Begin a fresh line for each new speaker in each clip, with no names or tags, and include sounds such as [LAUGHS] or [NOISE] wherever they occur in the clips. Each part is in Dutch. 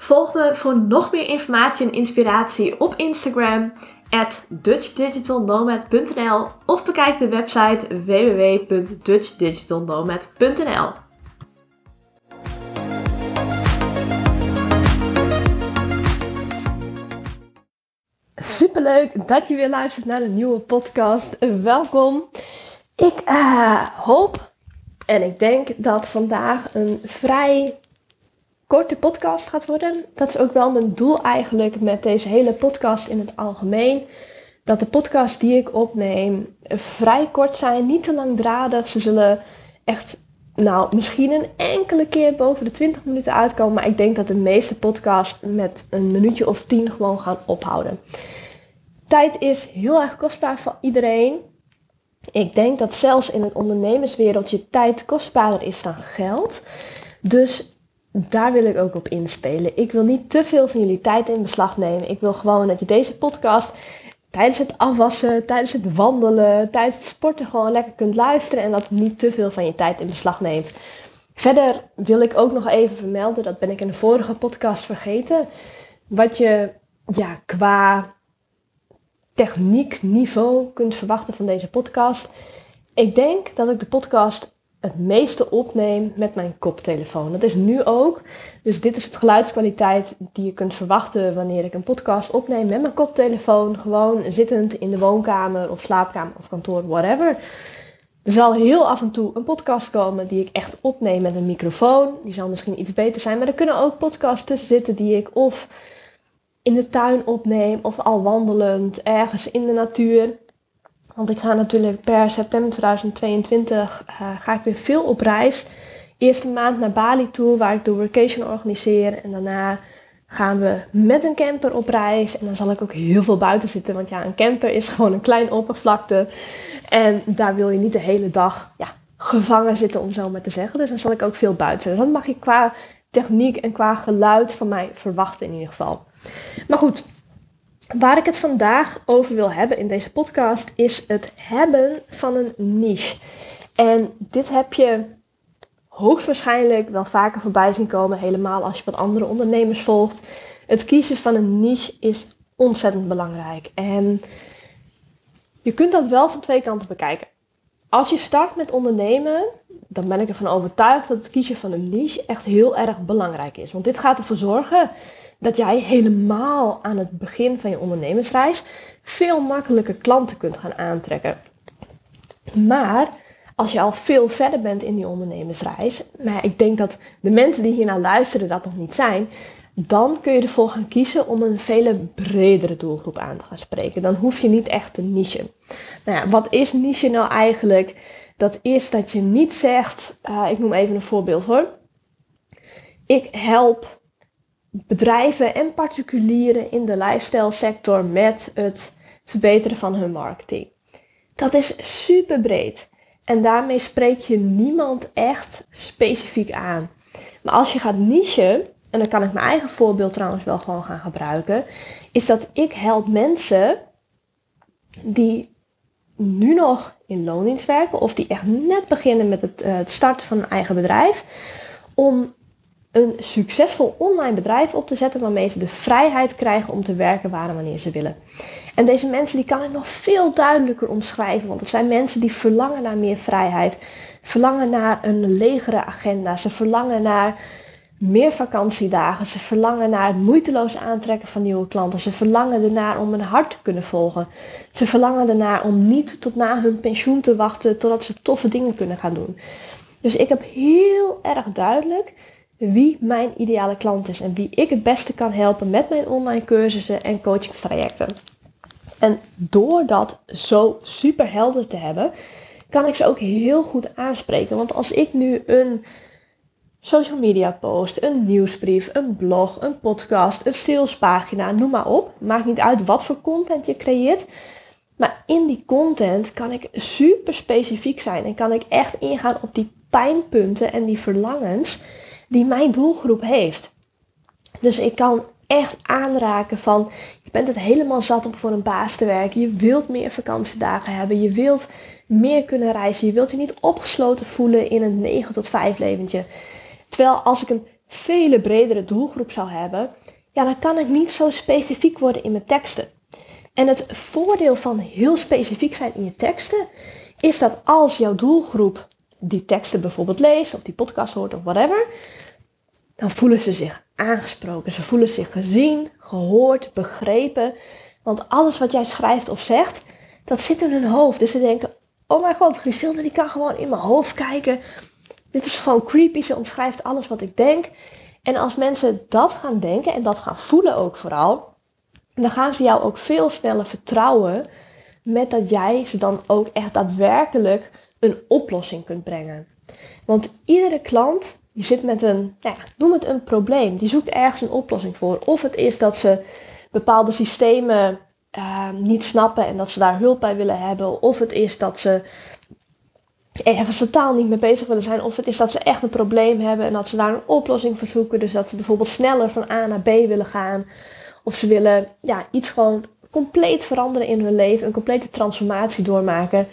Volg me voor nog meer informatie en inspiratie op Instagram at dutchdigitalnomad.nl of bekijk de website www.dutchdigitalnomad.nl. Superleuk dat je weer luistert naar een nieuwe podcast. Welkom. Ik uh, hoop en ik denk dat vandaag een vrij korte podcast gaat worden. Dat is ook wel mijn doel eigenlijk met deze hele podcast in het algemeen. Dat de podcasts die ik opneem vrij kort zijn, niet te langdradig. Ze zullen echt, nou, misschien een enkele keer boven de 20 minuten uitkomen. Maar ik denk dat de meeste podcasts met een minuutje of 10 gewoon gaan ophouden. Tijd is heel erg kostbaar voor iedereen. Ik denk dat zelfs in het ondernemerswereldje tijd kostbaarder is dan geld. Dus daar wil ik ook op inspelen. Ik wil niet te veel van jullie tijd in beslag nemen. Ik wil gewoon dat je deze podcast tijdens het afwassen, tijdens het wandelen, tijdens het sporten gewoon lekker kunt luisteren en dat het niet te veel van je tijd in beslag neemt. Verder wil ik ook nog even vermelden, dat ben ik in de vorige podcast vergeten, wat je ja, qua techniekniveau kunt verwachten van deze podcast. Ik denk dat ik de podcast het meeste opneem met mijn koptelefoon. Dat is nu ook. Dus dit is het geluidskwaliteit die je kunt verwachten wanneer ik een podcast opneem met mijn koptelefoon. Gewoon zittend in de woonkamer of slaapkamer of kantoor, whatever. Er zal heel af en toe een podcast komen die ik echt opneem met een microfoon. Die zal misschien iets beter zijn. Maar er kunnen ook podcasts tussen zitten die ik of in de tuin opneem of al wandelend ergens in de natuur. Want ik ga natuurlijk per september 2022 uh, ga ik weer veel op reis. Eerste maand naar Bali toe, waar ik de vacation organiseer. En daarna gaan we met een camper op reis. En dan zal ik ook heel veel buiten zitten. Want ja, een camper is [LAUGHS] gewoon een klein oppervlakte. En daar wil je niet de hele dag ja, gevangen zitten, om zo maar te zeggen. Dus dan zal ik ook veel buiten zitten. Dat mag je qua techniek en qua geluid van mij verwachten in ieder geval. Maar goed, Waar ik het vandaag over wil hebben in deze podcast is het hebben van een niche. En dit heb je hoogstwaarschijnlijk wel vaker voorbij zien komen, helemaal als je wat andere ondernemers volgt. Het kiezen van een niche is ontzettend belangrijk. En je kunt dat wel van twee kanten bekijken. Als je start met ondernemen, dan ben ik ervan overtuigd dat het kiezen van een niche echt heel erg belangrijk is. Want dit gaat ervoor zorgen dat jij helemaal aan het begin van je ondernemersreis veel makkelijker klanten kunt gaan aantrekken. Maar als je al veel verder bent in die ondernemersreis, maar ik denk dat de mensen die hiernaar luisteren dat nog niet zijn, dan kun je ervoor gaan kiezen om een veel bredere doelgroep aan te gaan spreken. Dan hoef je niet echt te niche. Nou ja, wat is niche nou eigenlijk? Dat is dat je niet zegt, uh, ik noem even een voorbeeld hoor. Ik help bedrijven en particulieren in de lifestyle sector met het verbeteren van hun marketing. Dat is super breed. En daarmee spreek je niemand echt specifiek aan. Maar als je gaat nichen, en dan kan ik mijn eigen voorbeeld trouwens wel gewoon gaan gebruiken, is dat ik help mensen die nu nog in loondienst werken of die echt net beginnen met het, uh, het starten van een eigen bedrijf, om een succesvol online bedrijf op te zetten waarmee ze de vrijheid krijgen om te werken waar en wanneer ze willen. En deze mensen die kan ik nog veel duidelijker omschrijven, want het zijn mensen die verlangen naar meer vrijheid, verlangen naar een legere agenda, ze verlangen naar meer vakantiedagen, ze verlangen naar het moeiteloos aantrekken van nieuwe klanten, ze verlangen ernaar om hun hart te kunnen volgen, ze verlangen ernaar om niet tot na hun pensioen te wachten totdat ze toffe dingen kunnen gaan doen. Dus ik heb heel erg duidelijk wie mijn ideale klant is en wie ik het beste kan helpen met mijn online cursussen en coachingstrajecten. En door dat zo super helder te hebben, kan ik ze ook heel goed aanspreken. Want als ik nu een social media post, een nieuwsbrief, een blog, een podcast, een salespagina, noem maar op. Maakt niet uit wat voor content je creëert. Maar in die content kan ik super specifiek zijn en kan ik echt ingaan op die pijnpunten en die verlangens die mijn doelgroep heeft. Dus ik kan echt aanraken van je bent het helemaal zat om voor een baas te werken. Je wilt meer vakantiedagen hebben. Je wilt meer kunnen reizen. Je wilt je niet opgesloten voelen in een 9 tot 5 leventje. Terwijl als ik een vele bredere doelgroep zou hebben, ja, dan kan ik niet zo specifiek worden in mijn teksten. En het voordeel van heel specifiek zijn in je teksten is dat als jouw doelgroep die teksten bijvoorbeeld leest of die podcast hoort of whatever, dan voelen ze zich aangesproken. Ze voelen zich gezien, gehoord, begrepen. Want alles wat jij schrijft of zegt, dat zit in hun hoofd. Dus ze denken, oh mijn god, Griselda die kan gewoon in mijn hoofd kijken. Dit is gewoon creepy, ze omschrijft alles wat ik denk. En als mensen dat gaan denken en dat gaan voelen ook vooral, dan gaan ze jou ook veel sneller vertrouwen met dat jij ze dan ook echt daadwerkelijk een oplossing kunt brengen. Want iedere klant die zit met een, nou ja, noem het een probleem, die zoekt ergens een oplossing voor. Of het is dat ze bepaalde systemen uh, niet snappen en dat ze daar hulp bij willen hebben. Of het is dat ze ergens totaal niet mee bezig willen zijn. Of het is dat ze echt een probleem hebben en dat ze daar een oplossing voor zoeken. Dus dat ze bijvoorbeeld sneller van A naar B willen gaan. Of ze willen ja, iets gewoon compleet veranderen in hun leven, een complete transformatie doormaken.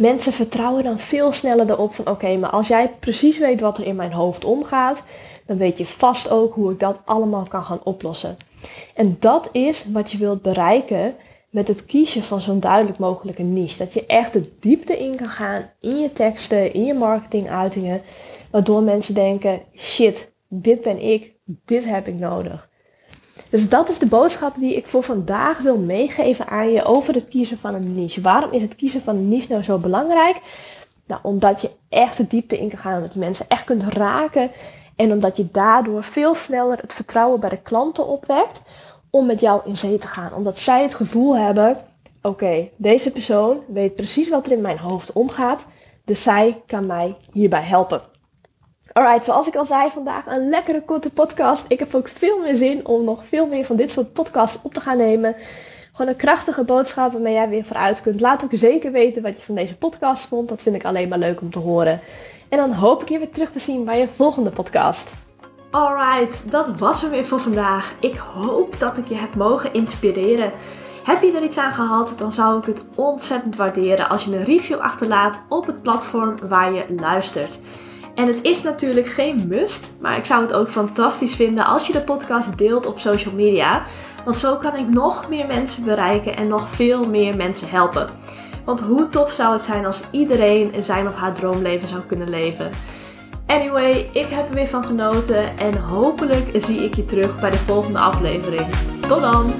Mensen vertrouwen dan veel sneller erop van oké, maar als jij precies weet wat er in mijn hoofd omgaat, dan weet je vast ook hoe ik dat allemaal kan gaan oplossen. En dat is wat je wilt bereiken met het kiezen van zo'n duidelijk mogelijke niche. Dat je echt de diepte in kan gaan in je teksten, in je marketinguitingen, waardoor mensen denken: shit, dit ben ik, dit heb ik nodig. Dus dat is de boodschap die ik voor vandaag wil meegeven aan je over het kiezen van een niche. Waarom is het kiezen van een niche nou zo belangrijk? Nou, omdat je echt de diepte in kan gaan, omdat je mensen echt kunt raken en omdat je daardoor veel sneller het vertrouwen bij de klanten opwekt om met jou in zee te gaan. Omdat zij het gevoel hebben: oké, deze persoon weet precies wat er in mijn hoofd omgaat, dus zij kan mij hierbij helpen. Alright, zoals ik al zei, vandaag een lekkere korte podcast. Ik heb ook veel meer zin om nog veel meer van dit soort podcasts op te gaan nemen. Gewoon een krachtige boodschap waarmee jij weer vooruit kunt. Laat ook zeker weten wat je van deze podcast vond. Dat vind ik alleen maar leuk om te horen. En dan hoop ik je weer terug te zien bij je volgende podcast. Alright, dat was hem weer voor vandaag. Ik hoop dat ik je heb mogen inspireren. Heb je er iets aan gehad, dan zou ik het ontzettend waarderen als je een review achterlaat op het platform waar je luistert. En het is natuurlijk geen must, maar ik zou het ook fantastisch vinden als je de podcast deelt op social media. Want zo kan ik nog meer mensen bereiken en nog veel meer mensen helpen. Want hoe tof zou het zijn als iedereen zijn of haar droomleven zou kunnen leven? Anyway, ik heb er weer van genoten en hopelijk zie ik je terug bij de volgende aflevering. Tot dan!